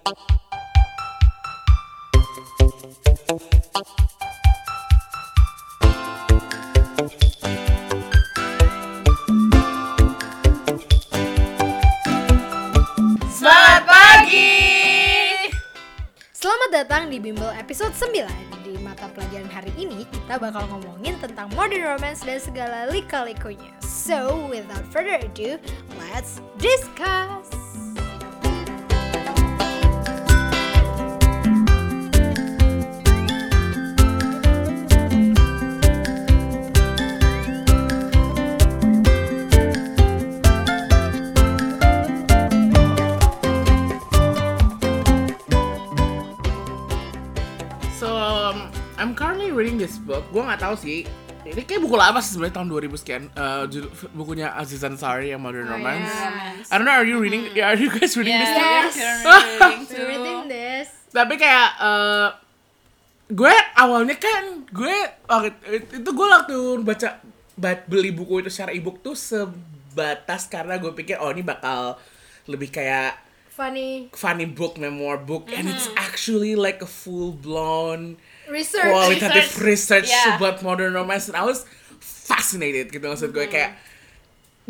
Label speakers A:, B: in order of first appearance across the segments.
A: Selamat pagi.
B: Selamat datang di Bimbel episode 9 Di mata pelajaran hari ini kita bakal ngomongin tentang modern romance dan segala lika-likunya. So, without further ado, let's discuss
A: currently reading this book. Gue nggak tahu sih. Ini kayak buku lama sih sebenarnya tahun 2000 sekian. Uh, judul- bukunya Aziz Ansari yang Modern
B: Oh,
A: Romance.
B: yes.
A: I don't know, are you reading? Are you guys reading this? too?
B: Yes.
C: reading
B: We're reading this
A: Tapi kayak uh, gue awalnya kan gue waktu itu gue waktu baca ba- beli buku itu secara ebook tuh sebatas karena gue pikir oh ini bakal lebih kayak
B: Funny
A: funny book, memoir book, and it's actually like a full blown
B: research.
A: Qualitative research,
C: Yeah.
A: about modern romance, and I was fascinated gitu maksud gue. Kayak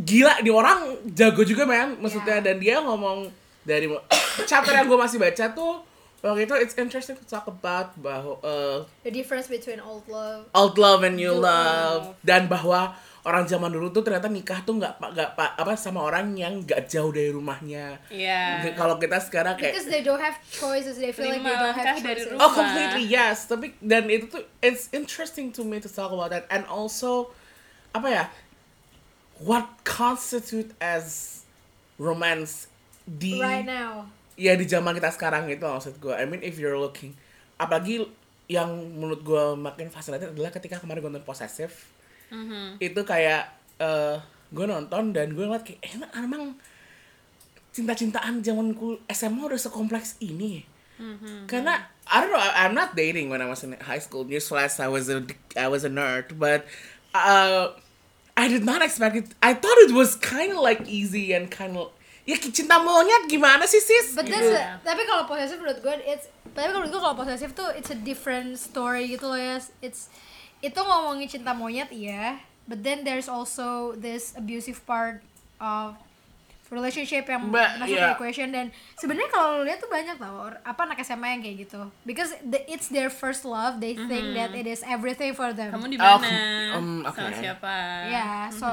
A: gila di orang jago juga man maksudnya.
B: Yeah.
A: dan dia ngomong dari chapter yang gue masih baca tuh waktu itu it's interesting to talk about bahwa uh,
B: The difference between old love
A: old love and new
B: New
A: love. Dan bahwa orang zaman dulu tuh ternyata nikah tuh nggak pa- nggak pa- apa sama orang yang nggak jauh dari rumahnya.
C: Iya.
A: kalau kita sekarang kayak
B: Because they don't have choices, they feel like they don't have
C: dari
B: choices.
C: rumah.
A: Oh completely yes, tapi dan itu tuh it's interesting to me to talk about that. And also apa ya what constitute as romance di
B: Right now.
A: ya di zaman kita sekarang itu maksud gue. I mean if you're looking. Apalagi yang menurut gue makin fascinated adalah ketika kemarin gue nonton possessive itu kayak eh gue nonton dan gue ngeliat kayak enak emang cinta-cintaan zamanku SMA udah sekompleks ini. Karena I don't know I'm not dating when I was in high school. Newsflash I was a I was a nerd but uh, I did not expect it. I thought it was kind of like easy and kind of ya cinta monyet gimana sih sis?
B: But
A: Gitu.
B: a- tapi kalau posesif menurut gue it's tapi kalau menurut gue kalau posesif tuh it's a different story gitu loh ya. It's itu ngomongin cinta monyet iya, but then there's also this abusive part of relationship yang
A: But,
B: masuk
A: yeah.
B: ke equation dan sebenarnya kalau lu lihat tuh banyak tau or- apa anak SMA yang kayak gitu because the, it's their first love they think that it is everything for them
C: Kamu di
A: Oh,
C: mana?
A: um, oke.
C: Sama siapa?
B: ya so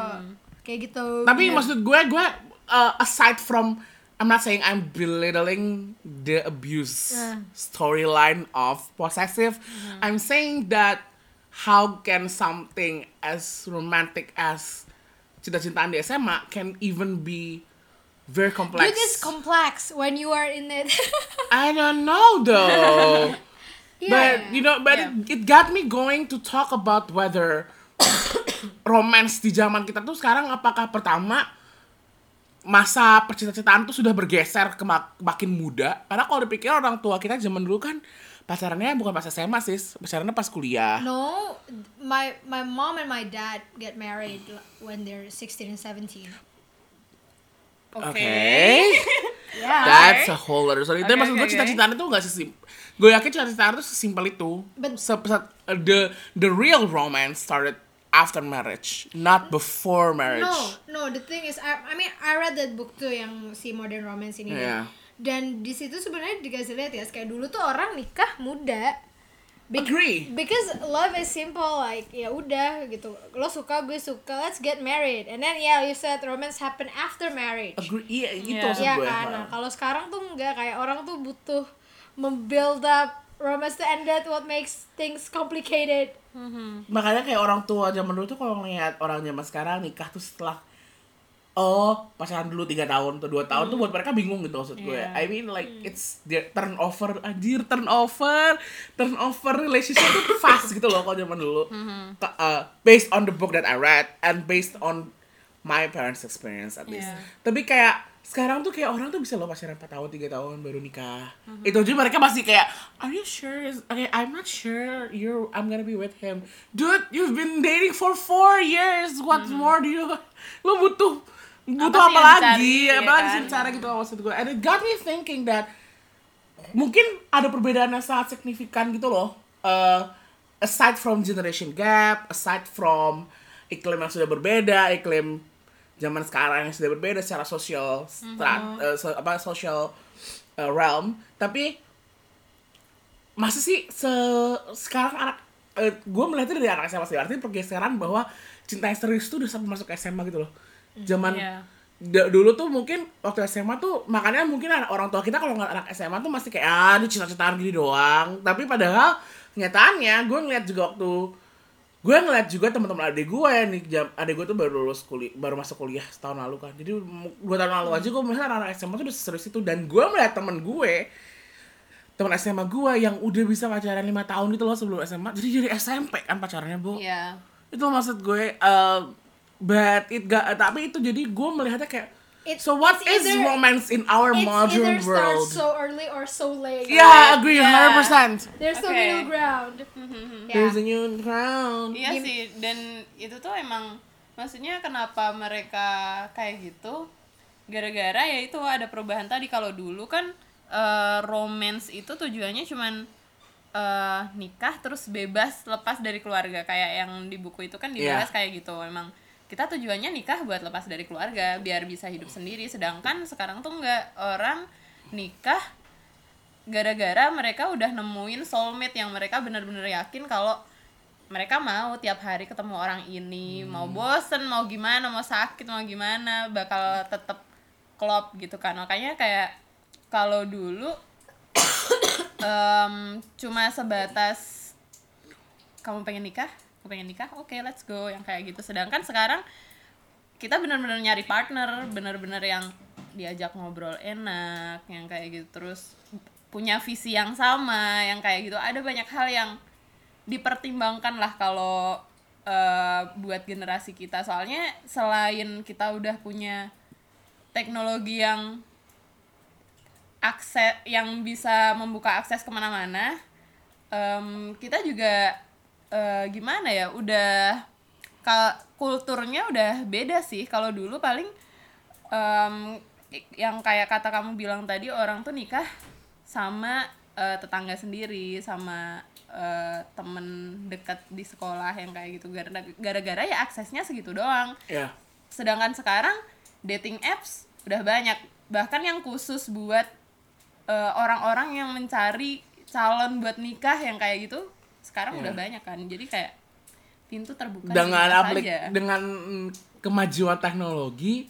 B: kayak gitu
A: Tapi
B: Dan-
A: maksud gue, gue uh, aside from I'm not saying I'm belittling the abuse
B: Uh.
A: storyline of possessive. I'm saying that how can something as romantic as cinta-cintaan di SMA can even be very complex.
B: Dude, it's complex when you are in it
A: I don't know though.
B: Yeah.
A: But you know, but
C: Yeah.
A: it, it got me going to talk about whether romance di zaman kita tuh sekarang apakah pertama masa percintaan tuh sudah bergeser ke mak- makin muda karena kalau dipikir orang tua kita zaman dulu kan pacarannya bukan pas SMA sih pacarannya pas kuliah
B: No, my my mom and my dad get married when they're 16 and 17.
A: oke
B: Yeah.
A: that's a whole other story tapi
C: Oke,
A: maksud gue
C: oke,
A: cinta-cintaan itu gak sesim gue yakin cinta-cintaan itu sesimpel itu
B: But-
A: Se- se- the the real romance started after marriage not before marriage
B: No, no. The thing is, I, I mean, I read that book tuh yang si modern romance ini.
A: Yeah.
B: Dan di situ sebenarnya dikasih lihat ya, kayak dulu tuh orang nikah muda. Be-
A: Agree.
B: Because love is simple, like ya udah gitu. Lo suka, gue suka, let's get married. And then yeah, you said romance happen after marriage.
A: Agree, iya itu
C: Iya.
A: maksud
B: Iya
A: gue.
B: kan, nah, kalau sekarang tuh enggak kayak orang tuh butuh membuild up romance to end that what makes things complicated.
A: Makanya kayak orang tua zaman dulu tuh kalau ngeliat orang zaman sekarang nikah tuh setelah oh pacaran dulu tiga tahun atau dua tahun tuh buat mereka bingung gitu maksud gue.
C: Iya.
A: I mean like it's their turnover anjir turnover turnover relationship tuh fast gitu loh kalau zaman dulu. Ka- uh, based on the book that I read and based on my parents experience at least.
C: Iya.
A: Tapi kayak sekarang tuh kayak orang tuh bisa loh pacaran 4 tahun, 3 tahun baru nikah. Itu aja mereka masih kayak, are you sure? Is- Okay, I'm not sure you're I'm gonna be with him. Dude, you've been dating for four years. What more do you lo butuh butuh
C: Apa
A: lagi?
C: dicari, ya
A: apa lagi
C: kan?
A: cara gitu maksud gue. And it got me thinking that mungkin ada perbedaan yang sangat signifikan gitu loh. Eh, aside from generation gap, aside from iklim yang sudah berbeda, iklim zaman sekarang yang sudah berbeda secara sosial, strat, eh, so- apa social eh, realm, tapi masa sih se sekarang anak gue melihatnya dari anak SMA sih artinya pergeseran bahwa cinta yang serius tuh udah sampai masuk SMA gitu loh zaman da- dulu tuh mungkin waktu SMA tuh makanya mungkin anak- orang tua kita kalau nggak anak SMA tuh masih kayak ah ini cinta-cintaan gini doang. Tapi padahal kenyataannya gue ngeliat juga waktu gue ngeliat juga teman-teman adik gue nih jam adik gue tuh baru lulus kuliah baru masuk kuliah setahun lalu kan. Jadi dua tahun lalu aja gue melihat anak-anak SMA tuh udah serius itu dan gue melihat temen gue teman SMA gue yang udah bisa pacaran lima tahun itu loh sebelum SMA jadi dari SMP kan pacarannya bu
C: Iya.
A: itu maksud gue uh, but it ga, tapi itu jadi gue melihatnya kayak
B: It's-
A: so what
B: it's
A: is
B: either-
A: romance in our
B: It's
A: modern
B: either
A: world
B: starts so early or so late.
A: yeah I agree
C: Yeah.
A: 100%
B: There's no
C: Okay.
B: middle ground.
A: there's
B: Yeah.
A: a new crown
C: Iya sih, dan itu tuh emang maksudnya kenapa mereka kayak gitu? Gara-gara ya itu ada perubahan tadi kalau dulu kan eh, romance itu tujuannya cuman eh, nikah terus bebas lepas dari keluarga kayak yang di buku itu kan dibahas
A: Iya.
C: kayak gitu. Emang kita tujuannya nikah buat lepas dari keluarga biar bisa hidup sendiri. Sedangkan sekarang tuh nggak orang nikah gara-gara mereka udah nemuin soulmate yang mereka bener-bener yakin kalau mereka mau tiap hari ketemu orang ini. Mau bosen mau gimana mau sakit mau gimana bakal tetap klop gitu kan. Makanya kayak kalau dulu em, cuma sebatas kamu pengen nikah aku pengen nikah oke let's go yang kayak gitu. Sedangkan sekarang kita benar-benar nyari partner benar-benar yang diajak ngobrol enak yang kayak gitu. Terus punya visi yang sama yang kayak gitu. Ada banyak hal yang dipertimbangkan lah kalau eh, buat generasi kita. Soalnya selain kita udah punya teknologi yang akses yang bisa membuka akses ke mana-mana em, kita juga eh, gimana ya udah kulturnya udah beda sih. Kalau dulu paling i- yang kayak kata kamu bilang tadi orang tuh nikah sama eh, tetangga sendiri sama eh, temen dekat di sekolah yang kayak gitu. Gara- gara-gara ya aksesnya segitu doang.
A: Ya
C: sedangkan sekarang dating apps udah banyak. Bahkan yang khusus buat orang-orang yang mencari calon buat nikah yang kayak gitu sekarang udah banyak kan jadi kayak pintu terbuka
A: dengan aplik
C: saja.
A: dengan kemajuan teknologi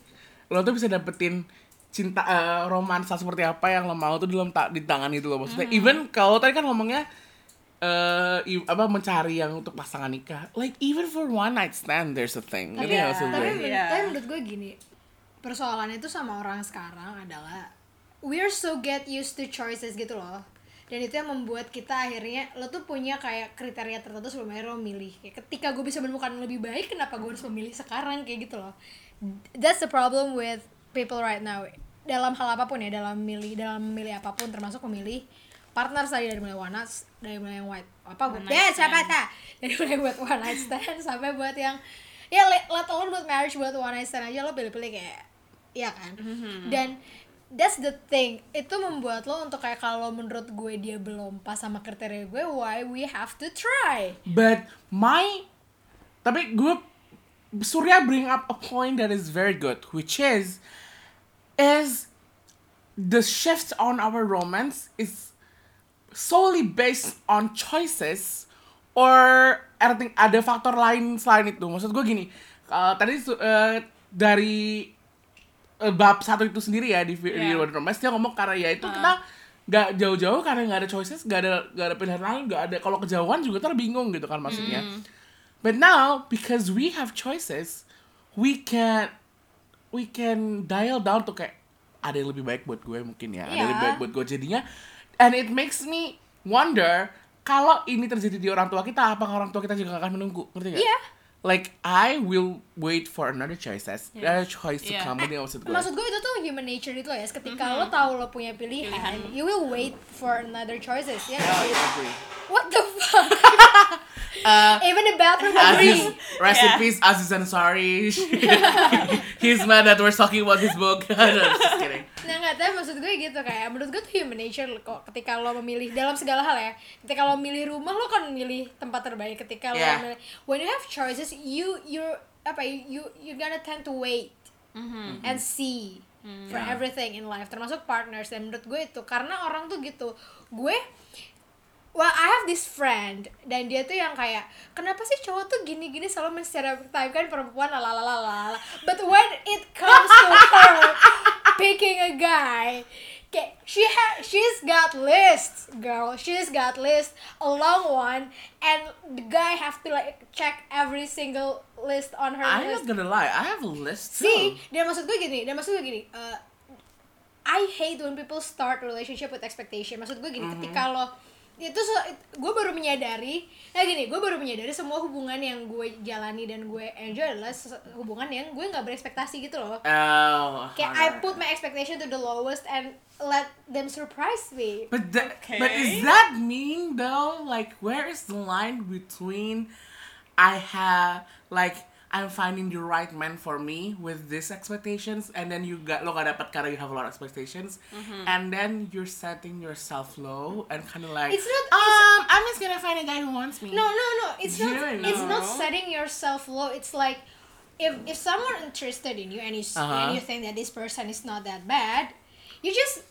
A: lo tuh bisa dapetin cinta eh, romansa seperti apa yang lo mau tuh di dalam ta- di tangan itu loh maksudnya even kalau tadi kan ngomongnya eh i- apa mencari yang untuk pasangan nikah like even for one night stand there's a thing
B: Tapi,
A: maksud
B: tapi, men-
C: Iya.
B: tapi menurut gue gini, persoalannya itu sama orang sekarang adalah we're so get used to choices gitu loh. Dan itu yang membuat kita akhirnya lo tuh punya kayak kriteria tertentu sebelum akhirnya lo milih. Kayak ketika gue bisa menemukan lebih baik, kenapa gue harus memilih sekarang kayak gitu loh. That's the problem with people right now. Dalam hal apa pun ya, dalam milih dalam memilih apa pun termasuk memilih partner saya dari mulai one night dari mulai yang white apa
C: night
B: ya siapa
C: stand.
B: ta dari mulai buat one night stand sampai buat yang ya let, let alone buat marriage buat one night stand aja lo pilih-pilih kayak iya kan dan that's the thing itu membuat lo untuk kayak kalau menurut gue dia belum pas sama kriteria gue why we have to try
A: But my tapi gue Surya bring up a point that is very good, which is is the shift on our romance is solely based on choices or ada faktor lain selain itu. Maksud gue gini, uh, tadi uh, dari bab satu itu sendiri ya di, di
C: Yeah.
A: Modern Romance dia ngomong karena ya itu kita nggak jauh-jauh karena nggak ada choices, nggak ada nggak ada pilihan lain, nggak ada kalau kejauhan juga kita bingung gitu kan maksudnya. But now because we have choices, we can we can dial down tuh kayak ada yang lebih baik buat gue mungkin ya, ada yang lebih
B: Iya.
A: baik buat gue jadinya. And it makes me wonder kalau ini terjadi di orang tua kita, apakah orang tua kita juga akan menunggu, ngerti gak?
B: Iya.
A: Like I will wait for another choices, another choice to
C: Iya.
A: come. Ini maksud gue.
B: maksud gue itu tuh human nature itu ya ketika lo tahu lo punya pilihan,
C: Pilihan.
B: you will wait for another choices ya
A: agree.
B: what the fuck
A: Uh,
B: even the bathroom
A: Aziz,
B: agree
A: rest in
C: Yeah.
A: peace, Aziz Ansari. He's mad that we're talking about his book. no, I'm just kidding.
B: Nah nggak tapi maksud gue gitu kayak menurut gue tuh human nature kok ketika lo memilih dalam segala hal ya ketika lo milih rumah lo kan milih tempat terbaik ketika lo
A: Yeah.
B: milih when you have choices you you apa ya, you you gonna tend to wait
C: Mhm.
B: and see for
A: Yeah.
B: everything in life termasuk partners dan menurut gue itu karena orang tuh gitu gue well I have this friend dan dia tuh yang kayak kenapa sih cowok tuh gini-gini selalu menstereotipkan perempuan lalalala but when it comes to her picking a guy she ha she's got lists girl she's got list a long one and the guy have to like check every single list on her
A: I'm
B: list
A: not gonna lie, I have a list too.
B: See, dan maksud gue gini, dan maksud gue gini, uh, I hate when people start relationship with expectation. Maksud gue gini, ketika lo itu se- gue baru menyadari, nah gini, gue baru menyadari semua hubungan yang gue jalani dan gue enjoy adalah hubungan yang gue nggak berekspektasi gitu loh.
A: Oh.
B: Kayak I put my expectation to the lowest and let them surprise me.
A: But that, but
C: Okay.
A: is that mean though? Like, where is the line between I have like I'm finding the right man for me with these expectations, and then you got lo gak dapet karena you have a lot of expectations, and then you're setting yourself low and kind of like
B: It's not-
A: um I'm just gonna find a guy who wants me.
B: No, no, no. It's not.
A: Yeah,
B: It's not setting yourself low. It's like if if someone interested in you and you
A: Uh-huh.
B: and you think that this person is not that bad, you just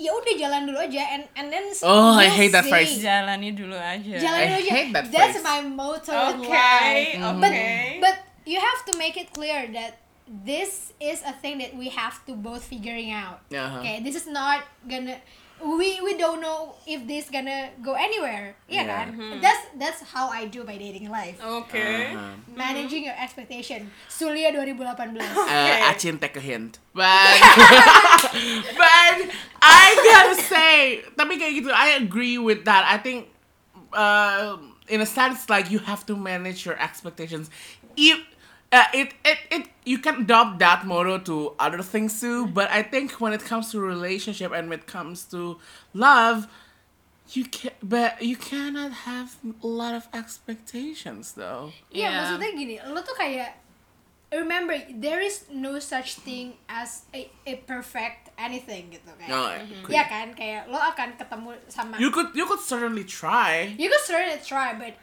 B: ya udah jalan dulu aja and and then
A: Oh, I
B: you'll
A: hate that
B: see.
A: phrase.
C: jalani dulu aja
B: Jalan
A: I
B: dulu aja.
A: hate that
B: That's my motto in
C: oke
B: life.
C: oke
B: But but you have to make it clear that this is a thing that we have to both figuring out.
A: Uh-huh.
B: Okay, this is not gonna we we don't know if this gonna go anywhere. Iya
A: Yeah.
B: kan? That's that's how I do my dating life.
C: Okay.
A: Uh-huh.
B: Managing your expectation. Sulia 2018.
A: Uh, Achin take a hint. But but I gotta say, tapi kayak gitu, I agree with that. I think uh, in a sense like you have to manage your expectations. If uh, it, it it you can adopt that motto to other things too, but I think when it comes to relationship and when it comes to love, you can but you cannot have a lot of expectations though.
B: Iya,
C: Iya.
B: maksudnya gini, lo tuh kayak remember there is no such thing as a, a perfect anything gitu kayak.
A: No, I agree.
B: Iya kan, kayak lo akan ketemu sama
A: You could you could certainly try.
B: you could certainly try but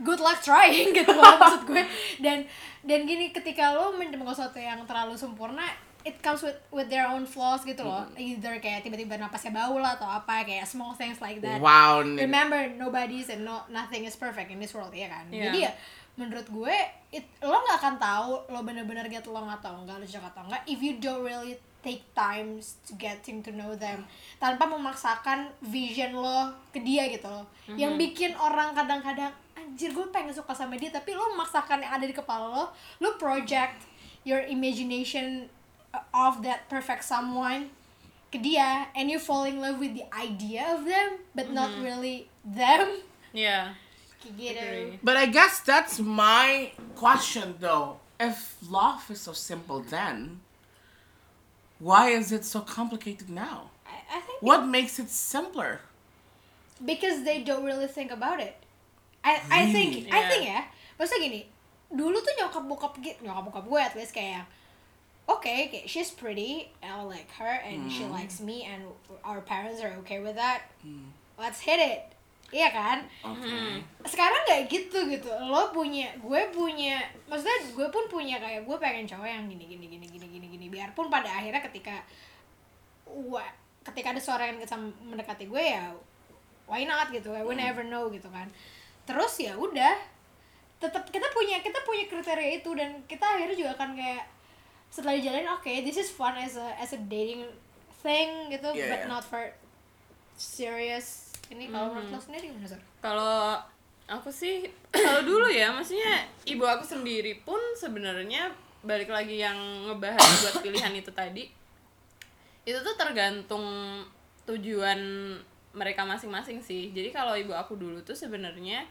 B: good luck trying gitu loh maksud gue dan dan gini ketika lo menemukan sesuatu yang terlalu sempurna it comes with with their own flaws gitu loh either kayak tiba-tiba napasnya bau lah atau apa kayak small things like that
A: Wow.
B: remember nobody's and no nothing is perfect in this world ya kan
C: Iya.
B: jadi ya menurut gue it, lo nggak akan tahu lo bener-bener get along atau enggak lo cocok atau enggak if you don't really take times to getting to know them. Tanpa memaksakan vision lo ke dia gitu loh. Yang bikin orang kadang-kadang anjir gue pengen suka sama dia tapi lo memaksakan yang ada di kepala lo lo project your imagination of that perfect someone ke dia and you fall in love with the idea of them but not really them. Kayak gitu.
A: But I guess that's my question though. If love is so simple then, why is it so complicated now?
B: I, I think
A: What makes it simpler?
B: because they don't really think about it I I think
C: Really?
B: I
C: Yeah.
B: think ya maksudnya gini dulu tuh nyokap bokap gitu nyokap bokap gue at least kayak oke kayak she's pretty I like her and she likes me and our parents are okay with that let's hit it iya kan
A: Okay.
B: sekarang nggak gitu gitu lo punya gue punya maksudnya gue pun punya kayak gue pengen cowok yang gini gini gini gini biarpun pada akhirnya ketika wah ketika ada seorang yang mendekati gue ya why not gitu we never know gitu kan terus ya udah tetap kita punya kita punya kriteria itu dan kita akhirnya juga akan kayak setelah dijalanin oke this is fun as a as a dating thing gitu
A: Yeah,
B: but
A: yeah.
B: not for serious ini kalau menurut lo sendiri gimana Sor?
C: Kalau aku sih kalau dulu ya, maksudnya ibu aku sendiri pun sebenarnya balik lagi yang ngebahas buat pilihan itu tadi. Itu tuh tergantung tujuan mereka masing-masing sih. Jadi kalau ibu aku dulu tuh sebenarnya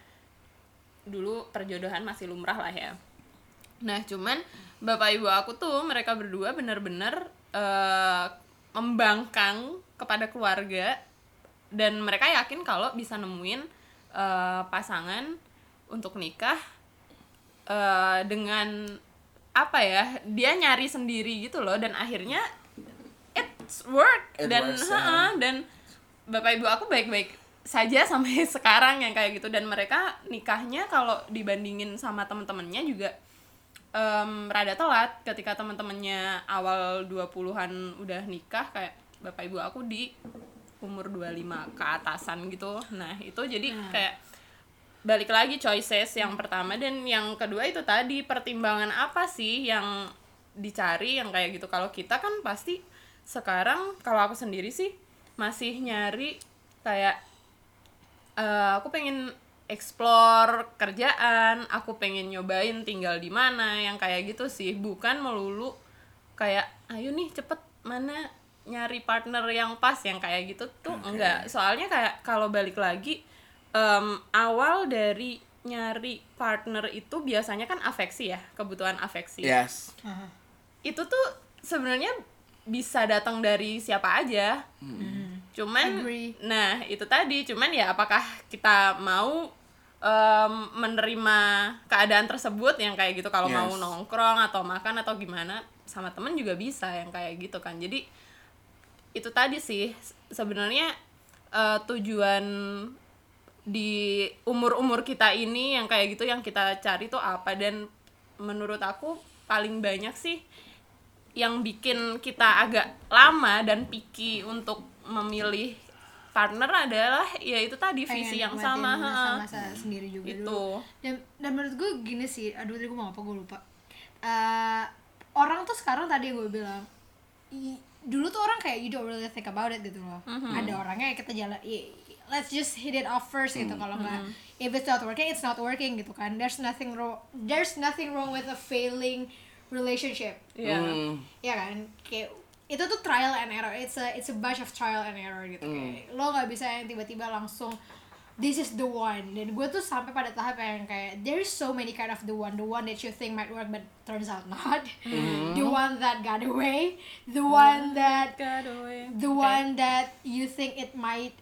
C: dulu perjodohan masih lumrah lah ya. Nah, cuman bapak ibu aku tuh mereka berdua bener-bener eh, membangkang kepada keluarga dan mereka yakin kalau bisa nemuin eh, pasangan untuk nikah eh, dengan apa ya dia nyari sendiri gitu loh dan akhirnya it it's work
A: It
C: dan
A: works,
C: ha-ha, dan bapak ibu aku baik-baik saja sampai sekarang yang kayak gitu. Dan mereka nikahnya kalau dibandingin sama temen-temennya juga em, rada telat. Ketika temen-temennya awal 20-an udah nikah kayak bapak ibu aku di umur 25 ke atasan gitu. Nah itu jadi kayak balik lagi choices yang pertama dan yang kedua itu tadi pertimbangan apa sih yang dicari yang kayak gitu? Kalau kita kan pasti sekarang kalau aku sendiri sih masih nyari kayak eh, aku pengen explore kerjaan aku pengen nyobain tinggal di mana yang kayak gitu sih. Bukan melulu kayak ayo nih cepet mana nyari partner yang pas yang kayak gitu tuh enggak. Soalnya kayak kalau balik lagi em, awal dari nyari partner itu biasanya kan afeksi ya kebutuhan afeksi.
A: Yes.
C: itu tuh sebenarnya bisa datang dari siapa aja. Cuman
B: Agree.
C: nah itu tadi. Cuman ya apakah kita mau em, menerima keadaan tersebut yang kayak gitu? Kalau
A: Yes.
C: mau nongkrong atau makan atau gimana sama temen juga bisa yang kayak gitu kan. Jadi itu tadi sih. Se- sebenarnya eh, tujuan di umur-umur kita ini yang kayak gitu yang kita cari tuh apa? Dan menurut aku paling banyak sih yang bikin kita agak lama dan picky untuk memilih partner adalah ya itu tadi visi yang sama ha.
B: masa sendiri juga
C: Itu.
B: dulu dan dan menurut gue gini sih aduh tadi gue mau apa gue lupa. Eh, orang tuh sekarang tadi gue bilang dulu tuh orang kayak you don't really think about it gitu loh. Ada orangnya kita jalan let's just hit it off first gitu kalau nggak if it's not working it's not working gitu kan. There's nothing wrong there's nothing wrong with a failing relationship.
C: Ya
A: Mm.
B: ya kan? Kayak itu tuh trial and error. It's a it's a bunch of trial and error gitu. Kayak lo nggak bisa yang tiba-tiba langsung this is the one. Dan gue tuh sampai pada tahap yang kayak there is so many kind of the one the one that you think might work but turns out not. The one that got away. The one that
C: God away.
B: the one that you think it might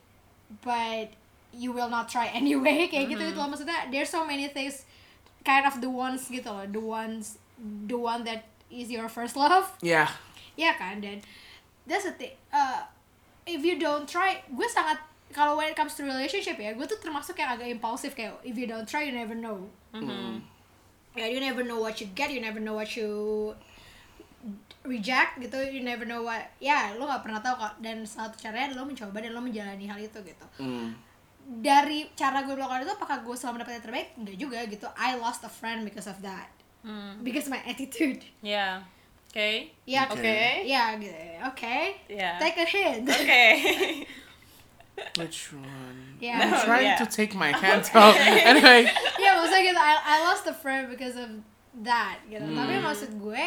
B: but you will not try anyway kayak gitu gitu loh. Maksudnya there's so many things kind of the ones gitu loh. The ones the one that is your first love.
A: Yeah.
B: ya kan? Dan that's the thing. Uh, if you don't try gue sangat kalau when it comes to relationship ya gue tuh termasuk yang agak impulsif kayak if you don't try you never know. Ya you never know what you get you never know what you reject gitu you never know what ya lo nggak pernah tahu kok dan satu caranya lo mencoba dan lo menjalani hal itu gitu
A: Mm.
B: dari cara gue melakukan itu apakah gue selalu mendapatkan yang terbaik enggak juga gitu I lost a friend because of that
C: Hmm.
B: because my attitude
C: Ya. Oke.
B: ya
C: Oke.
B: ya gitu oke
C: Ya.
B: take a hint
C: Oke.
A: Which one?
B: Yeah.
A: I'm
C: No,
A: trying
C: yeah.
A: to take my hands off. anyway.
B: ya maksudnya gitu I, I lost a friend because of that gitu tapi maksud gue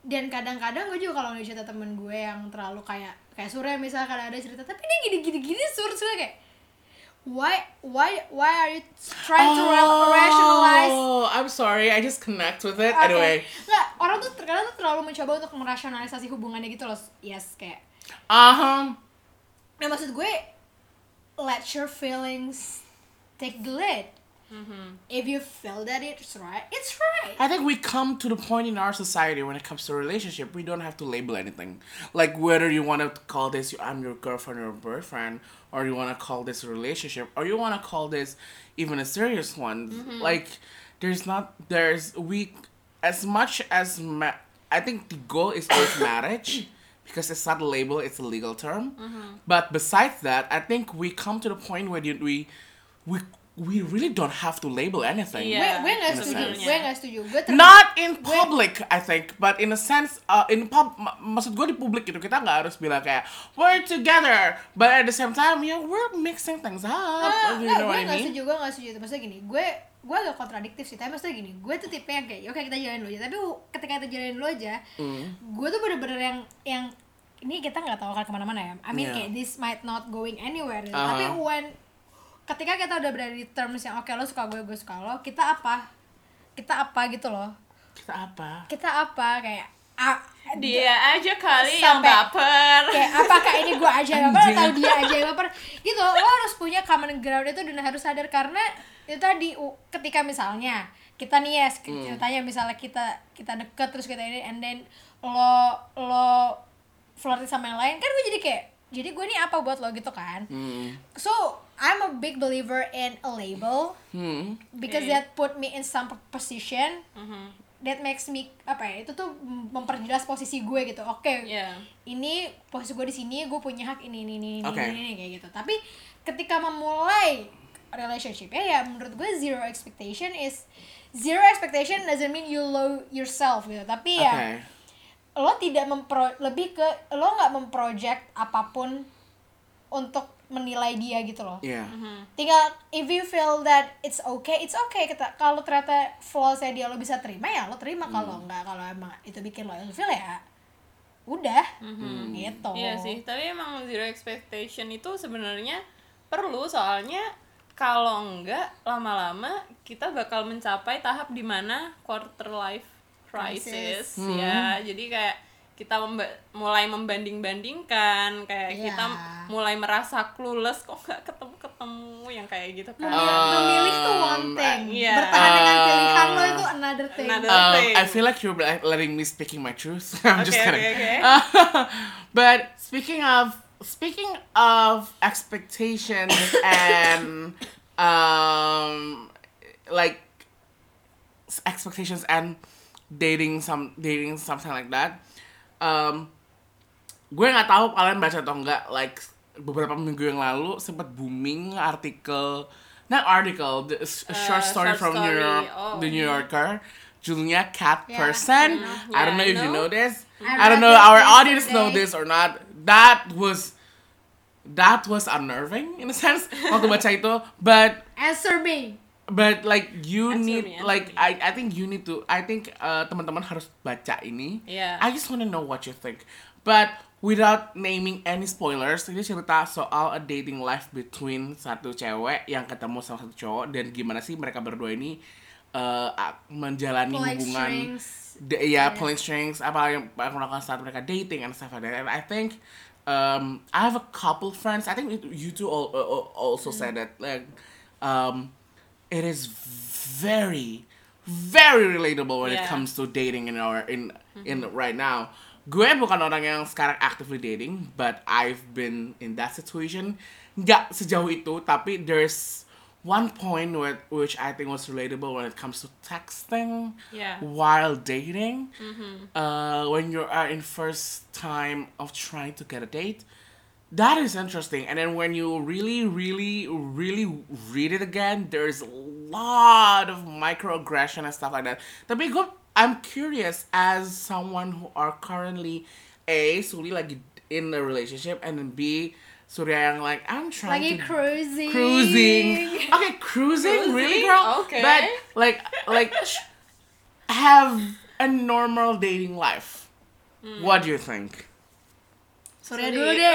B: dan kadang-kadang gue juga kalau cerita temen gue yang terlalu kayak kayak Surya misalnya kadang ada cerita tapi dia gini gini sur sur kayak why why why are you trying to ra- rationalize
A: Oh, I'm sorry. I just connect with it.
B: Oke.
A: Anyway.
B: nggak orang tuh terkadang tuh terlalu mencoba untuk merasionalisasi hubungannya gitu loh yes kayak
A: Uh-huh.
B: nah maksud gue let your feelings take the lead Mm-hmm. if you feel that it's right it's right
A: I think we come to the point in our society when it comes to relationship, we don't have to label anything. Like whether you want to call this I'm your girlfriend or boyfriend, or you want to call this a relationship, or you want to call this even a serious one. Mm-hmm. Like there's not there's we as much as ma- I think the goal is towards marriage. Because it's not a label, it's a legal term. Mm-hmm. But besides that, I think we come to the point where we, we, we really don't have to label anything.
C: Iya.
B: gue gue nggak
A: in a
B: setuju
A: sense.
B: gue nggak setuju gue ter-
A: Not in public, I think, but in a sense, uh, in pub, mak- maksud gue di publik gitu kita nggak harus bilang kayak we're together, but at the same time, yeah, we're mixing things up.
B: Nggak,
A: you know
B: gue
A: what I
B: nggak
A: mean?
B: setuju gue nggak setuju itu maksudnya gini gue gue agak kontradiktif sih tapi maksudnya gini gue tuh tipe yang kayak oke kita jalanin dulu aja tapi ketika kita jalanin dulu aja
A: Hmm.
B: gue tuh bener-bener yang yang ini kita nggak tahu akan ke mana-mana ya I mean
A: Yeah.
B: kayak this might not going anywhere gitu.
A: Uh-huh.
B: tapi when ketika kita udah berada di terms yang oke lo suka gue gue suka lo kita apa? Kita apa gitu loh.
A: Kita apa?
B: kita apa? Kayak ah,
C: Dia aja kali yang
B: Sampai-
C: baper.
B: kayak apakah ini gue aja yang baper atau dia aja yang baper? Gitu lo harus punya common ground itu dan harus sadar karena itu tadi ketika misalnya kita nih ya ceritanya misalnya kita kita deket terus kita ini and then lo lo flirty sama yang lain kan gue jadi kayak jadi gue ini apa buat lo? Gitu kan.
A: Hmm.
B: so I'm a big believer in a label
A: Hmm.
B: because
C: Okay.
B: that put me in some position
C: Mhm.
B: that makes me apa ya itu tuh memperjelas posisi gue gitu oke
C: Iya.
B: ini posisi gue di sini gue punya hak ini ini ini ini,
A: Oke.
B: ini, ini, kayak gitu tapi ketika memulai relationship ya ya menurut gue zero expectation is zero expectation doesn't mean you low yourself gitu tapi ya
A: Oke.
B: lo tidak mempro lebih ke lo nggak memproject apa pun untuk menilai dia gitu loh.
A: Iya.
B: tinggal if you feel that it's okay it's okay. Kita kalau ternyata flaws dia lo bisa terima ya lo terima. Kalau enggak kalau emang itu bikin lo ilfeel ya udah. Gitu.
C: Iya sih, tapi emang zero expectation itu sebenarnya perlu. Soalnya kalau enggak lama-lama kita bakal mencapai tahap di mana quarter life crisis. ya. Jadi kayak kita memba- mulai membanding-bandingkan kayak
B: Iya.
C: kita mulai merasa clueless kok nggak ketemu-ketemu yang kayak gitu kan.
B: Memilih, memilih tuh one thing
C: iya.
B: bertahan dengan
A: Um,
B: pilihan lo itu another thing
C: Another-
A: Um,
C: thing.
A: I feel like you're letting me speaking my truth. I'm just
C: Okay,
A: kidding.
C: okay, okay.
A: but speaking of speaking of expectations and um like expectations and dating some dating something like that. Um, gue nggak tahu kalian baca atau enggak like beberapa minggu yang lalu sempat booming artikel not article the, a short
C: Uh,
A: story
C: short
A: from New
C: story.
A: York
C: Oh.
A: the New Yorker judulnya cat
B: Yeah.
A: person I don't
C: Yeah,
A: know if you
C: know.
A: know this
B: I
A: I, don't know our audience know
B: yesterday.
A: this or not that was that was unnerving in a sense waktu baca itu but
B: answer me
A: but like you
C: Answer
A: need
C: answer
A: like. I I think you need to I think uh, teman-teman harus baca ini.
C: Iya.
A: I just want to know what you think. But without naming any spoilers, ini cerita soal a dating life between satu cewek yang ketemu sama satu cowok dan gimana sih mereka berdua ini uh, menjalani
B: Pulling
A: hubungan ya pulling strings apa yang melakukan saat mereka dating and stuff like that. And I think um, I have a couple friends. I think you two all, uh, also said that like um, it is very very relatable when it comes to dating in our in in right now. Gue bukan orang yang sekarang actively dating, but I've been in that situation. Nggak sejauh itu, tapi there's one point where, which I think was relatable when it comes to texting
C: Yeah.
A: while dating. Uh, when you are in first time of trying to get a date, that is interesting. And then when you really, really, really read it again, there's a lot of microaggression and stuff like that. Tapi gue, I'm curious as someone who are currently A, Suli like in a relationship, and then B, yang like, I'm trying
B: like
A: to
B: cruising
A: cruising. Okay, cruising, really,
C: Cruising?
A: girl?
C: Okay.
A: But like, like, have a normal dating life.
C: Hmm.
A: What do you think?
B: Surya dulu deh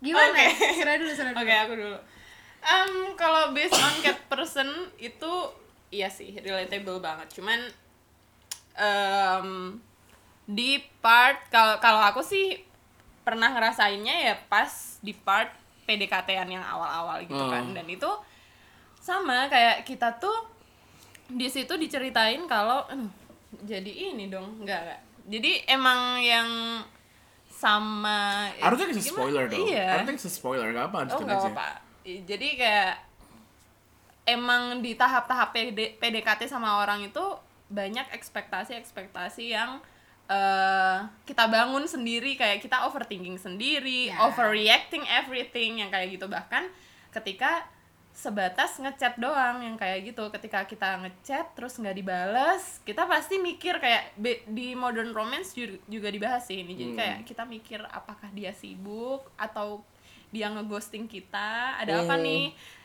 B: gimana
C: Oke.
B: Surya dulu Surya dulu
C: Oke, aku dulu. Um, kalau based on cat person itu iya sih relatable banget. Cuman um, di part kalau kalau aku sih pernah ngerasainnya ya pas di part PDKT-an yang awal-awal gitu
A: Oh.
C: kan. Dan itu sama kayak kita tuh di situ diceritain kalau "Aduh, jadi ini dong, enggak enggak. Jadi emang yang sama
A: I don't think it's a
C: gimana?
A: spoiler though.
C: Iya.
A: I don't think it's a spoiler. Gak apa,
C: Oh
A: aja.
C: apa Jadi kayak emang di tahap-tahap PD, PDKT sama orang itu banyak ekspektasi-ekspektasi yang eh kita bangun sendiri kayak kita overthinking sendiri,
B: Ya.
C: overreacting everything yang kayak gitu bahkan ketika sebatas ngechat doang yang kayak gitu. Ketika kita ngechat terus nggak dibales kita pasti mikir kayak di modern romance ju- juga dibahas sih ini. Jadi
A: Hmm.
C: kayak kita mikir apakah dia sibuk atau dia ngeghosting kita ada apa
A: Hmm.
C: nih?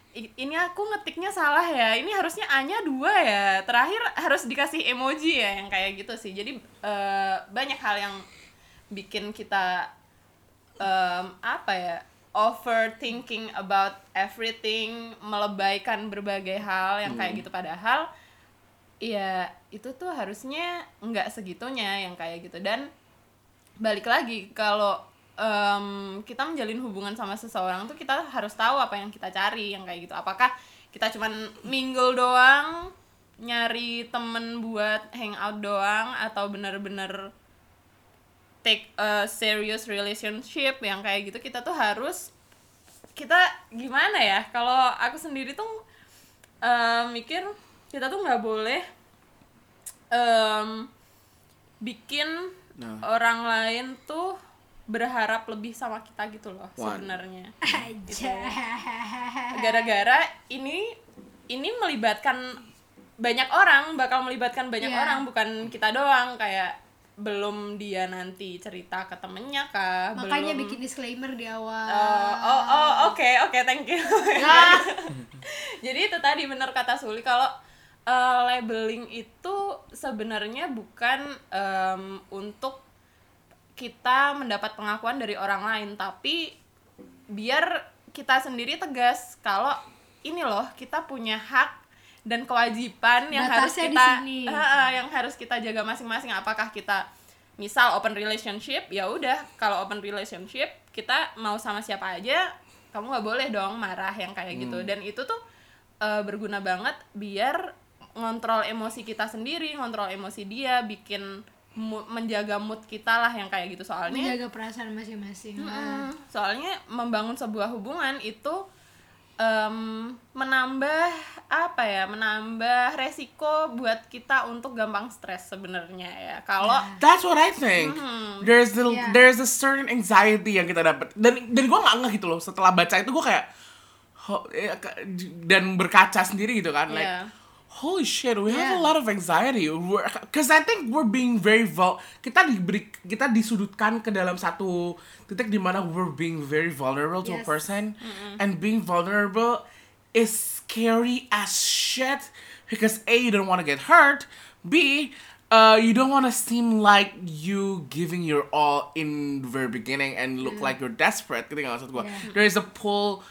C: I- ini aku ngetiknya salah ya ini harusnya A nya dua ya. Terakhir harus dikasih emoji ya yang kayak gitu sih. Jadi eh, banyak hal yang bikin kita em, apa ya overthinking about everything melebaikan berbagai hal yang kayak gitu. Padahal ya itu tuh harusnya nggak segitunya yang kayak gitu. Dan balik lagi kalau em, kita menjalin hubungan sama seseorang tuh kita harus tahu apa yang kita cari yang kayak gitu. Apakah kita cuman mingle doang nyari temen buat hangout doang atau bener-bener take a serious relationship yang kayak gitu kita tuh harus kita gimana ya kalau aku sendiri tuh eh, mikir kita tuh nggak boleh em, bikin
A: Nah.
C: orang lain tuh berharap lebih sama kita gitu loh sebenarnya
B: aja
C: gara-gara ini ini melibatkan banyak orang bakal melibatkan banyak
B: Iya.
C: orang bukan kita doang kayak belum dia nanti cerita ke temennya kah
B: makanya
C: belum
B: bikin disclaimer di awal
C: Oh, oh, oh, oke, oke, thank you.
B: Ah.
C: Jadi itu tadi benar kata Suli kalau uh, labeling itu sebenarnya bukan em, untuk kita mendapat pengakuan dari orang lain, tapi biar kita sendiri tegas kalau ini loh kita punya hak dan kewajiban yang harus
B: Batasnya di
C: kita
B: sini.
C: Heeh, yang harus kita jaga masing-masing. Apakah kita misal open relationship ya udah. Kalau open relationship kita mau sama siapa aja kamu nggak boleh dong marah yang kayak gitu. Dan itu tuh eh, berguna banget biar ngontrol emosi kita sendiri ngontrol emosi dia bikin menjaga mood kita lah yang kayak gitu. Soalnya
B: menjaga perasaan masing-masing.
C: Mm, soalnya membangun sebuah hubungan itu em, menambah apa ya menambah resiko buat kita untuk gampang stres sebenarnya ya kalau
A: That's what I think. There's the
B: Yeah.
A: there's a certain anxiety yang kita dapat dan dan gue nggak ngeh gitu loh setelah baca itu gue kayak eh, dan berkaca sendiri gitu kan like. Holy shit we have a
B: Yeah.
A: lot of anxiety. Because I think we're being very vul kita diberi kita disudutkan ke dalam satu titik di mana we're being very vulnerable to a
B: Yes.
A: person. And being vulnerable is scary as shit because a you don't want to get hurt. B uh, you don't want to seem like you giving your all in the very beginning and look like you're desperate. Gitu maksud gue
B: Yeah.
A: there is a pull-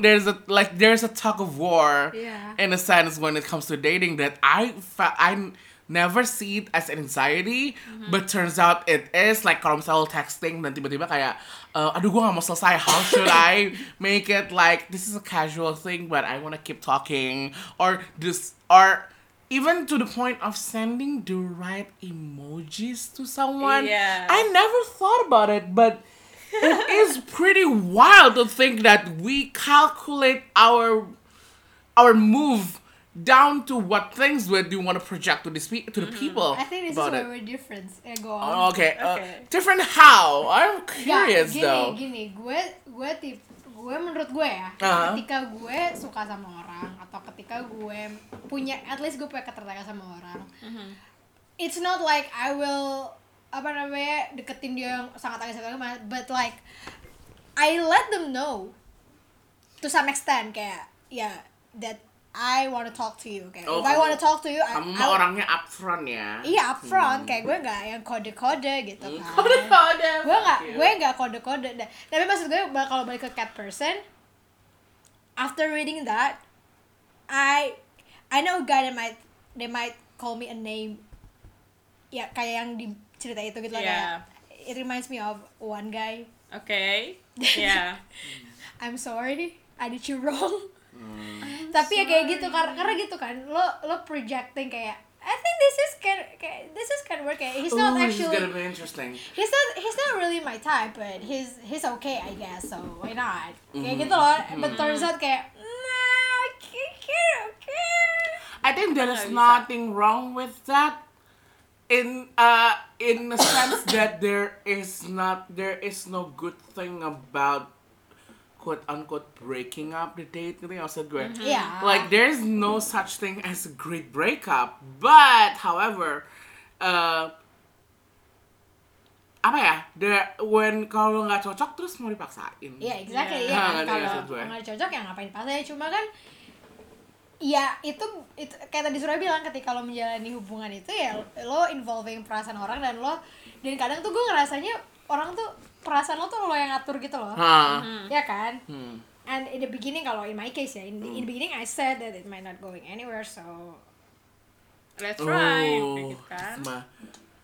A: there's a like there's a tug of war
B: Yeah.
A: in a sense when it comes to dating that I fa- I never see it as an anxiety but turns out it is. Like kalau misalnya texting dan tiba-tiba kayak uh, aduh gue gak mau selesai. How should I make it? Like this is a casual thing but I want to keep talking or this or even to the point of sending the right emojis to someone.
C: Yeah.
A: I never thought about it but it is pretty wild to think that we calculate our our move down to what things we do want to project to this pe- to the people.
B: I think this is
A: about
B: where
A: it.
B: we're different eh go on
A: Oh, okay, uh,
C: Okay.
A: different how? I'm curious
B: gini,
A: though.
B: gini, gue gue tip gue menurut gue ya,
A: Uh-huh.
B: ketika gue suka sama orang atau ketika gue punya at least gue punya ketertarikan sama orang, it's not like I will apa namanya deketin dia yang sangat agak sangat but like I let them know to some extent kayak ya that I want to talk to you kayak
A: Oh,
B: if I
A: kamu-
B: want to talk to you I,
A: Kamu
B: I-
A: mah orangnya upfront ya.
B: iya upfront. Kayak gue nggak yang kode-kode gitu kan.
A: Kode-kode.
B: gue nggak gue nggak kode-kode. Nah, tapi maksud gue kalau balik ke cat person after reading that I I know a guy that might they might call me a name. Ya kayak yang di cerita itu gitu
C: Yeah.
B: kayak it reminds me of one guy
C: Oke, ya.
B: I'm sorry I did you wrong tapi ya kayak gitu karena karena gitu kan lo lo projecting kayak I think this is can kayak this is can work kayak he's not
A: Ooh, this is
B: actually
A: gonna be interesting.
B: he's not he's not really my type but he's he's okay I guess so why not kayak gitu loh but turns out kayak nah okay okay
A: I think there is
C: bisa.
A: nothing wrong with that. In uh in the sense that there is not there is no good thing about quote unquote breaking up the date. Gitu yang maksud gue.
B: yeah
A: Like there's no such thing as a great breakup. But however, uh, apa ya? There when kalau nggak cocok terus mau dipaksain.
B: Iya exactly
C: Iya.
B: ya
A: Nah,
B: kan
A: ngerti
B: kalau nggak cocok ya ngapain pasnya cuma kan ya itu, itu kayak tadi Surya bilang ketika lo menjalani hubungan itu ya lo involving perasaan orang dan lo dan kadang tuh gue ngerasanya orang tuh perasaan lo tuh lo yang ngatur gitu loh
A: Hah.
B: ya kan
A: Hmm.
B: and in the beginning kalau in my case ya in, in the beginning I said that it might not going anywhere so
C: Let's try,
A: Oh,
C: gitu kan.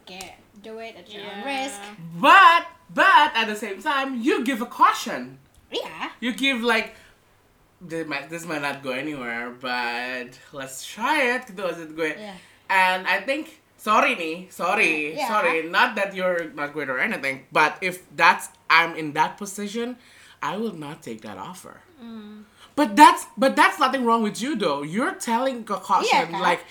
B: kayak do it at your own
C: Yeah.
B: risk
A: But but at the same time, you give a caution.
B: iya
A: You give like this might this might not go anywhere, but let's try it. Gitu maksud gue.
B: Yeah.
A: And I think sorry nih, sorry,
B: Yeah.
A: sorry. Not that you're not great or anything, but if that's I'm in that position, I will not take that offer. Mm. But that's but that's nothing wrong with you though. You're telling caution
B: Iya,
A: like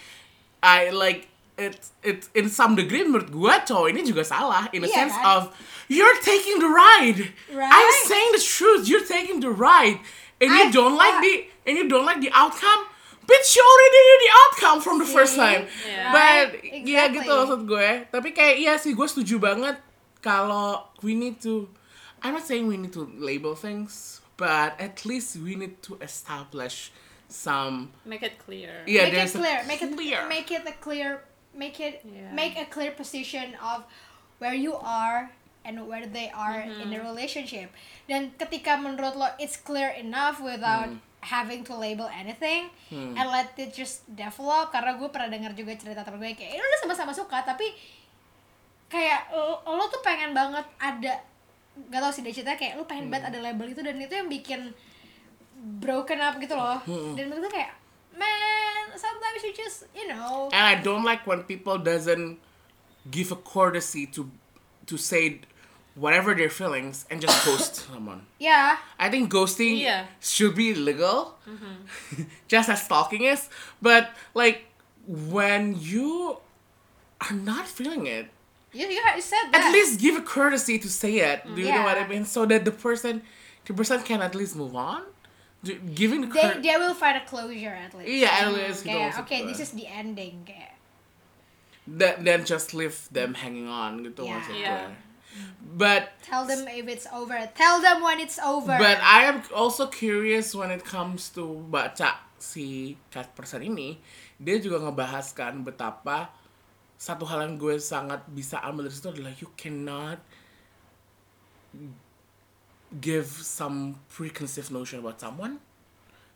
A: I like it's it's in some degree menurut cowok ini juga salah in a
B: Iya,
A: sense
B: kan?
A: of you're taking the ride.
B: Right?
A: I'm saying the truth. You're taking the ride, and you
B: I-
A: don't like
B: I-
A: the and you don't like the outcome. Bitch, you already knew the outcome from the first time.
C: Yeah.
A: But
B: Right,
A: ya
B: exactly.
A: gitu maksud gue. Tapi kayak iya sih gue setuju banget kalau we need to. I'm not saying we need to label things, but at least we need to establish some.
C: make it clear
A: Yeah,
B: make it clear. Make it
A: clear.
B: make it a clear. Make it
C: Yeah.
B: make a clear position of where you are and where they are
C: Mm-hmm.
B: in the relationship. Dan ketika menurut lo it's clear enough without
A: Hmm.
B: having to label anything and let it just develop karena gue pernah dengar juga cerita temen gue kayak "Eh, lo udah sama-sama suka tapi kayak lo, lo tuh pengen banget ada gak tau sih dia cerita kayak lo pengen banget ada label itu dan itu yang bikin broken up gitu loh dan menurut gue kayak man sometimes you just you know
A: And I don't like when people doesn't give a courtesy to to say whatever their feelings and just ghost someone.
B: Yeah.
A: I think ghosting
C: Yeah.
A: should be illegal, mm-hmm. just as stalking is. But like when you are not feeling it,
B: you, you you said that
A: at least give a courtesy to say it. Do you know what I mean? So that the person, the person can at least move on. Do- Giving the
B: they they will find a closure at least
A: yeah, at least gitu
B: kayak
A: maksud
B: okay this is the ending kayak
A: Then, then just leave them hanging on gitu
B: Yeah.
A: maksud
C: Yeah.
A: But
B: tell them if it's over. Tell them when it's over.
A: But I am also curious when it comes to baca si cat person ini, dia juga ngebahas kan betapa satu hal yang gue sangat bisa ambil dari situ adalah you cannot give some preconceived notion about someone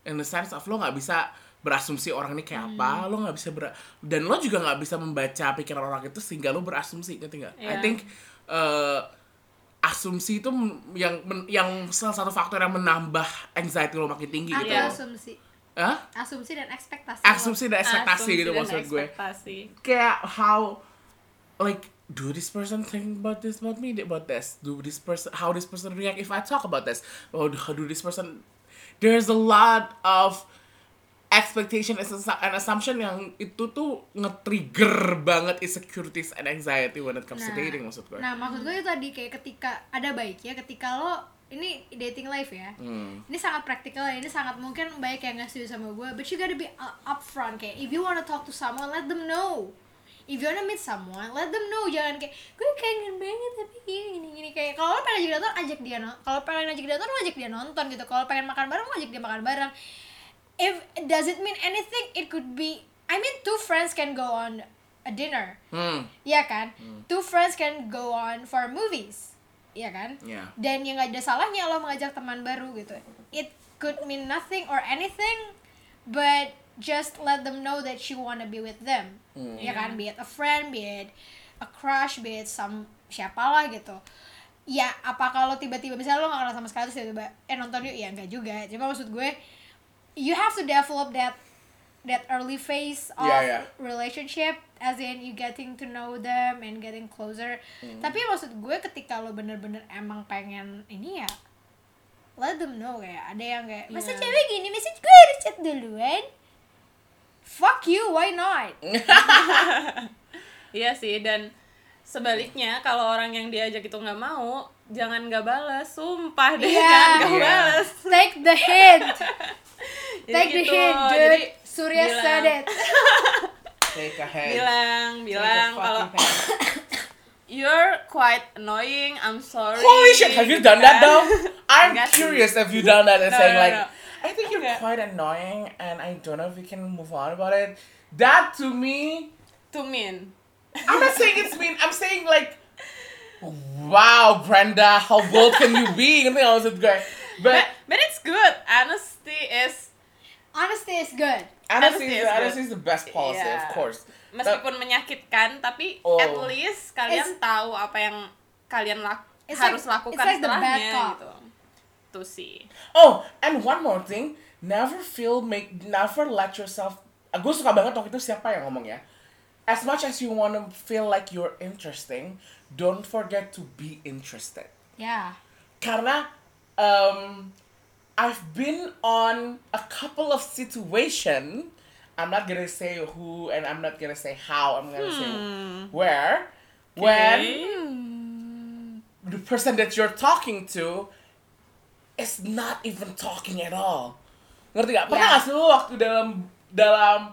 A: in the sense of lo nggak bisa berasumsi orang ini kayak apa lo nggak bisa ber dan lo juga nggak bisa membaca pikiran orang itu sehingga lo berasumsi ngerti nggak? I
C: Iya.
A: think uh, asumsi itu yang men- yang salah satu faktor yang menambah anxiety lo makin tinggi
B: atau
A: gitu
C: Iya.
B: asumsi
A: Hah?
B: asumsi dan ekspektasi
A: asumsi dan ekspektasi
C: Asumsi
A: gitu
C: dan
A: maksud gue
C: ekspektasi.
A: kayak how like do this person think about this about me about this do this person how this person react if I talk about this or how do this person there's a lot of expectation and assumption yang itu tuh nge-trigger banget insecurities and anxiety when it comes to dating maksud gue
B: Nah, maksud gue itu tadi kayak ketika ada baiknya ketika lo ini dating life ya.
A: Hmm.
B: Ini sangat praktikal ya. Ini sangat mungkin banyak yang nggak setuju sama gue, but you gotta be upfront kayak if you wanna talk to someone, let them know. If you wanna meet someone, let them know. Jangan kayak gue kangen banget tapi gini gini gini kayak kalau pengen ajak dia nonton, ajak dia nonton. Kalau pengen ajak dia nonton, lo ajak dia nonton gitu. Kalau pengen makan bareng, lo ajak dia makan bareng. If does it mean anything? It could be. I mean, two friends can go on a dinner.
A: hmm
B: Iya kan? Two friends can go on for movies. Iya kan?
A: Yeah.
B: Dan yang gak ada salahnya lo mengajak teman baru gitu. It could mean nothing or anything, but just let them know that you wanna be with them. Iya kan? Be it a friend, be it a crush, be it some siapalah gitu. Ya, apa kalau tiba-tiba misalnya lo gak kenal sama sekali terus tiba-tiba eh nonton yuk ya enggak juga. Cuma maksud gue you have to develop that that early phase of
A: Yeah, yeah.
B: relationship as in you getting to know them and getting closer tapi maksud gue ketika lo bener-bener emang pengen ini ya let them know kayak ada yang kayak masa
C: Yeah.
B: cewek gini masa gue harus chat duluan fuck you why not
C: Iya sih dan sebaliknya kalau orang yang diajak itu nggak mau jangan nggak balas sumpah deh
B: Iya.
C: jangan nggak
A: Iya.
C: balas
B: take the hint
C: Jadi
B: take the
C: gitu.
B: hint dude
C: Jadi
B: Surya
C: bilang-
B: said it
A: take a head
C: bilang bilang kalau you're quite annoying I'm sorry
A: Holy shit, have you done that though? I'm curious if you done that and
C: No,
A: saying
C: no,
A: like,
C: no.
A: I think you're
C: Enggak.
A: quite annoying and I don't know if we can move on about it. That to me,
C: to mean
A: I'm not saying it's mean. I'm saying like, wow, Brenda, how bold can you be? Ngerti nggak maksud gue?
C: but
A: But
C: but it's good honesty is
B: honesty is good
A: honesty,
C: honesty
A: is, honesty is the best policy, of
C: Yeah.
A: course.
C: meskipun menyakitkan tapi
A: Oh.
C: at least kalian tahu apa yang kalian lak
B: It's
C: harus
B: like-
C: lakukan
B: it's like the bad
C: setelahnya gitu to see
A: Oh, and one more thing, never feel make, never let yourself. Gue suka banget waktu itu siapa yang ngomong ya? as much as you want to feel like you're interesting, don't forget to be interested.
B: Ya.
A: Karena um, I've been on a couple of situation. I'm not gonna say who and I'm not gonna say how. I'm gonna say where. When the person that you're talking to is not even talking at all. Ngerti gak? Pernah
B: Yeah.
A: gak sih lu waktu dalam dalam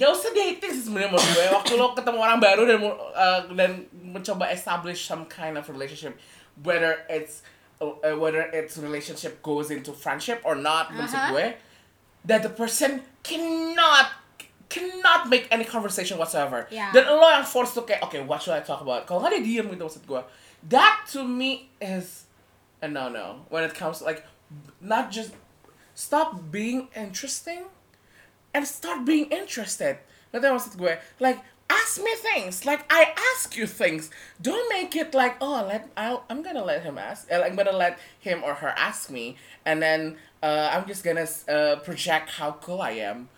A: gak usah dating sih sebenarnya menurut gue waktu lo ketemu orang baru dan uh, dan mencoba establish some kind of relationship whether it's uh, whether its relationship goes into friendship or not
B: Uh-huh.
A: gue that the person cannot cannot make any conversation whatsoever
B: Yeah.
A: dan lo yang forced to kayak okay what should I talk about kalau nggak dia diem gitu maksud gue that to me is a no no when it comes to, like not just stop being interesting and start being interested. Ngerti maksud gue? Like ask me things. Like I ask you things. Don't make it like oh let I'll, I'm gonna let him ask. uh, I'm gonna let him or her ask me, and then uh, I'm just gonna uh, project how cool I am.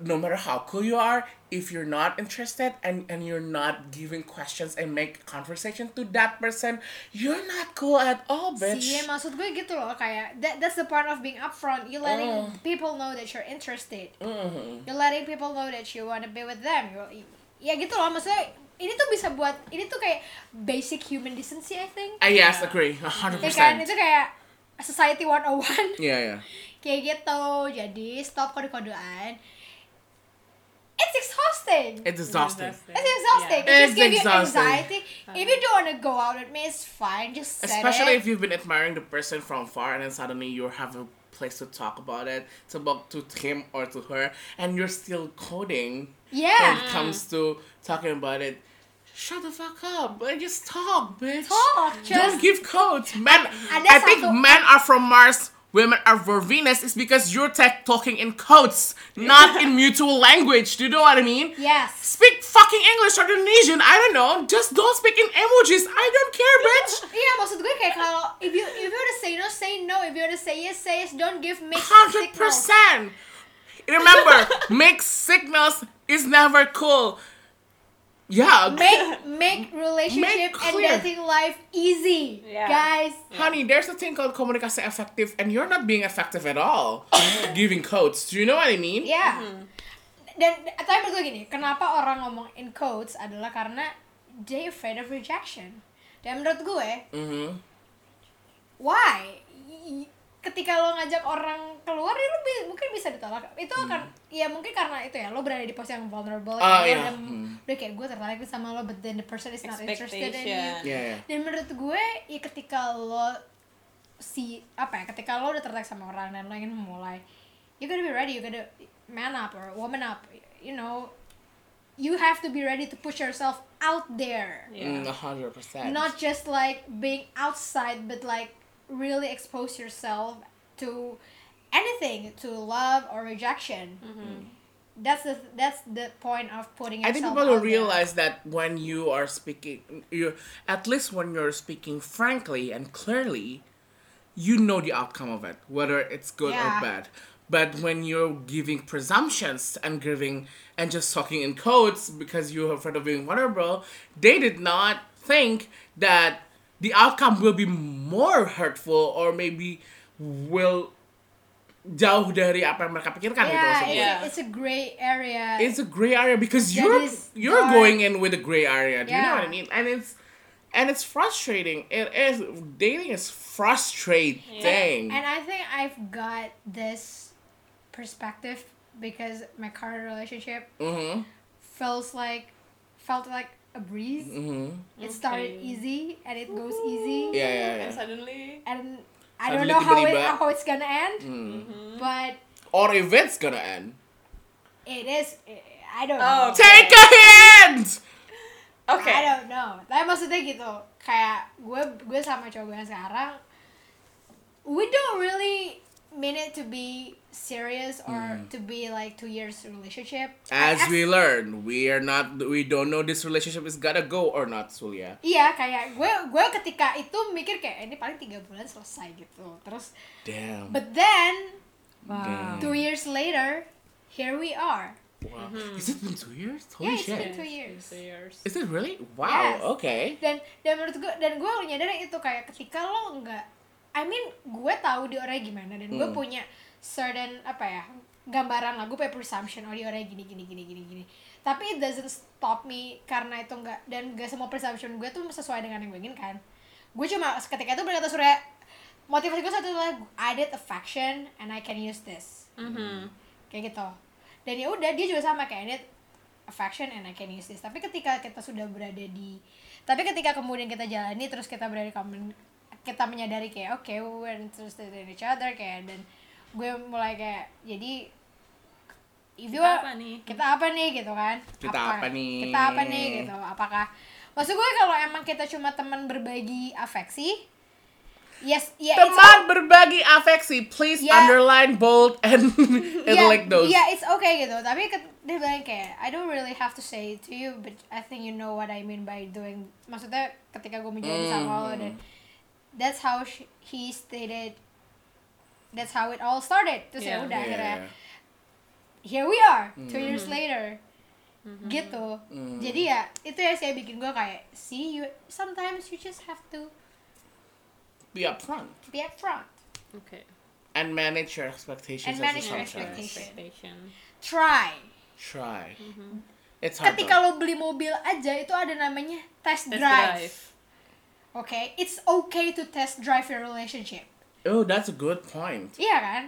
A: No matter how cool you are, if you're not interested and, and you're not giving questions and make conversation to that person, you're not cool at all, bitch.
B: Iya maksud gue gitu loh kayak that, that's the part of being upfront. You letting
A: Oh.
B: people know that you're interested.
A: Mhm.
B: You're letting people know that you wanna be with them. You, ya gitu loh maksudnya ini tuh bisa buat ini tuh kayak basic human decency I think.
A: I yes, agree, a hundred
B: Ya kan itu kayak society 101
A: Yeah, yeah.
B: kayak gitu. Jadi stop kode-kodean. It's exhausting.
A: It's exhausting.
B: It's exhausting.
A: Yeah.
B: It just gives you
A: exhausting.
B: anxiety. If you don't wanna go out with me, it's fine. Just set
A: Especially
B: it.
A: if you've been admiring the person from far and then suddenly you have a place to talk about it, to talk to him or to her, and you're still coding
B: Yeah.
A: when it comes to talking about it. Shut the fuck up. But just talk, bitch.
B: Talk,
A: Don't give codes. Men
B: Ada
A: I think
B: satu-
A: men are from Mars, women are for Venus is because you're tech talking in codes, not in mutual language. Do you know what I mean?
B: Yes.
A: Speak fucking English or Indonesian, I don't know. Just don't speak in emojis. I don't care, bitch.
B: Iya maksud gue kayak kalau if you if you wanna say no say no if you wanna say yes say yes don't give mixed
A: Hundred
B: signals.
A: percent. Remember, mixed signals is never cool. Yeah,
B: Make make relationship and
A: clear.
B: dating life easy,
C: Yeah.
B: guys.
A: honey. There's a thing called komunikasi effective, and you're not being effective at all. giving codes. Do you know what I mean?
B: Ya. Dan tapi menurut gue gini, kenapa orang ngomong in quotes adalah karena they afraid of rejection. Dan menurut gue,
A: Mm-hmm.
B: why? Ketika lo ngajak orang keluar, ya lo bi- mungkin bisa ditolak. Itu akan, ya mungkin karena itu ya, lo berada di posisi yang vulnerable.
A: Hmm. Ah,
B: kayak lo
A: iya.
B: udah,
A: Hmm.
B: udah kayak gue tertarik sama lo, but then the person is not interested in you.
A: Yeah, yeah.
B: Dan menurut gue, ya ketika lo si apa ya, ketika lo udah tertarik sama orang dan lo ingin memulai, you gotta be ready, you gotta man up or woman up, you know, you have to be ready to push yourself out there,
A: Mm, a hundred percent.
B: not just like being outside, but like really expose yourself to anything, to love or rejection. Mm-hmm. That's the that's the point of putting
A: I think people don't
B: there.
A: realize that when you are speaking, you at least when you're speaking frankly and clearly, you know the outcome of it, whether it's good
B: Yeah.
A: or bad. But when you're giving presumptions and giving and just talking in codes because you're afraid of being vulnerable, they did not think that the outcome will be more hurtful or maybe will jauh dari apa yang mereka pikirkan gitu
B: Yeah,
A: maksudnya.
B: it's,
C: Yeah.
B: A, it's a gray area.
A: it's a gray area because
B: That
A: you're you're
B: dark.
A: going in with a gray area. Do you know what I mean? And it's and it's frustrating. It is dating is frustrating. Yeah.
B: And I think I've got this perspective because my current relationship
A: mm-hmm.
B: feels like felt like a breeze.
A: Mm-hmm.
B: It started
C: Okay.
B: easy and it goes easy.
A: Yeah, yeah,
C: And suddenly,
B: And I don't know how it how it's gonna end,
A: Mm.
B: but
A: Or if it's gonna end.
B: it is. I don't
C: Oh,
B: know.
C: okay.
A: Take a hint!
C: okay.
B: I don't know. Tapi maksudnya gitu, kayak gue gue sama cowok gue sekarang, we don't really mean it to be serious or to be like two years relationship.
A: As we learn, we are not we don't know this relationship is gonna go or not, Sulia.
B: Iya kayak gue gue ketika itu mikir kayak ini paling tiga bulan selesai gitu terus
A: Damn.
B: but then
A: Damn.
B: two years later here we are
A: Wow. Is it been two years?
B: Yeah,
A: Holy
B: it's
A: shit.
B: been two years.
A: Is it really? Wow.
B: Yes.
A: Okay.
B: dan dan menurut gue dan gue nyadar itu kayak ketika lo nggak I mean gue tahu dia orangnya gimana dan gue
A: Hmm.
B: punya certain apa ya gambaran lah gue punya presumption oh dia orangnya gini gini gini gini gini. Tapi it doesn't stop me karena itu enggak dan gak semua presumption gue tuh sesuai dengan yang gue inginkan. Gue cuma ketika itu berkata surya motivasi gue satu adalah I did affection and I can use this.
C: Mhm.
B: kayak gitu. Dan ya udah dia juga sama kayak ini affection and I can use this. Tapi ketika kita sudah berada di tapi ketika kemudian kita jalani terus kita berada di common kita menyadari kayak oke we're interested in each other kayak dan gue mulai kayak jadi if you
C: Kita
B: are-
C: apa nih?
B: kita apa nih gitu kan
A: Kita apa nih?
B: kita apa nih gitu apakah maksud gue kalau emang kita cuma teman berbagi afeksi yes it's
A: Teman berbagi afeksi, please
B: Yeah.
A: underline, bold, and, and
B: yeah,
A: like those.
B: Yeah, it's okay gitu. Tapi dia bilang kayak I don't really have to say it to you, but I think you know what I mean by doing. Maksudnya ketika gue menjadi sama lo dan that's how she, he stated. That's how it all started. Terus ya
C: Yeah.
B: udah
A: Yeah.
B: akhirnya here we are two years later. Gitu. Jadi ya itu ya saya bikin gue kayak see you sometimes you just have to
A: Be upfront
B: be upfront.
C: Oke.
A: and manage your expectations.
B: And
A: as
B: manage your expectations.
C: Expectation.
B: Try.
A: Try. It's hard.
B: ketika
A: though.
B: lo beli mobil aja itu ada namanya test,
C: Test
B: drive.
C: drive.
B: Oke, it's okay to test drive your relationship.
A: Oh, that's a good point.
B: Iya kan?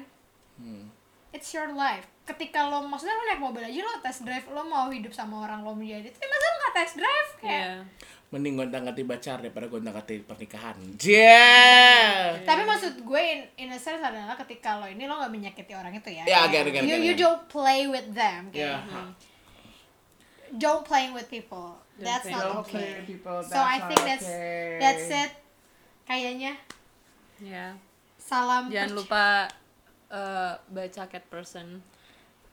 B: It's your life. Ketika lo maksudnya lo naik mobil aja lo test drive, lo mau hidup sama orang lo menjadi itu, masa lo nggak test drive kayak?
C: Iya.
A: Mending gonta-ganti pacar daripada gonta-ganti pernikahan. Yeah.
B: Tapi maksud gue in, in a sense adalah ketika lo ini lo nggak menyakiti orang itu ya.
A: Ya, again, again,
B: you,
A: again,
B: you
A: again.
B: don't play with them.
A: Yeah.
B: Kayak, Don't playing with people.
C: Don't
B: that's
C: play-
B: not
A: Don't play
B: okay.
A: with people,
B: So I
A: that's
B: think
A: not
B: that's
A: okay.
B: that's it. Kayaknya
C: Ya.
B: Salam
C: Jangan
B: perc-
C: lupa eh, baca cat person.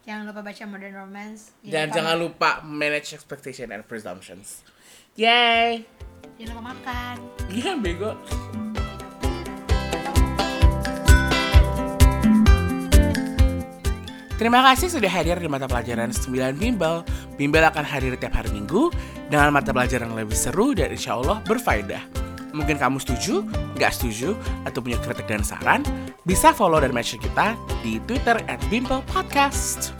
B: Jangan lupa baca Modern Romance.
A: Dan
B: lupa-
A: jangan lupa manage expectation and presumptions. Yay!
B: Jangan lupa makan.
A: Iya, bego. Terima kasih sudah hadir di mata pelajaran 9 Bimbel. Bimbel akan hadir tiap hari Minggu dengan mata pelajaran yang lebih seru dan insya Allah berfaedah. Mungkin kamu setuju, nggak setuju, atau punya kritik dan saran, bisa follow dan mention kita di Twitter at Bimbel Podcast.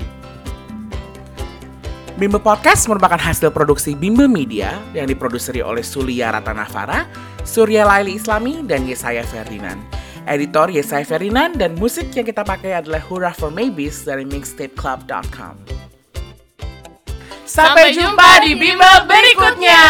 A: Bimbel Podcast merupakan hasil produksi Bimbel Media yang diproduseri oleh Sulia Ratanavara, Surya Laili Islami, dan Yesaya Ferdinand. Editor Yesaya Ferdinand dan musik yang kita pakai adalah Hurrah for Maybes dari mixtapeclub.com. Sampai jumpa di Bimbel berikutnya.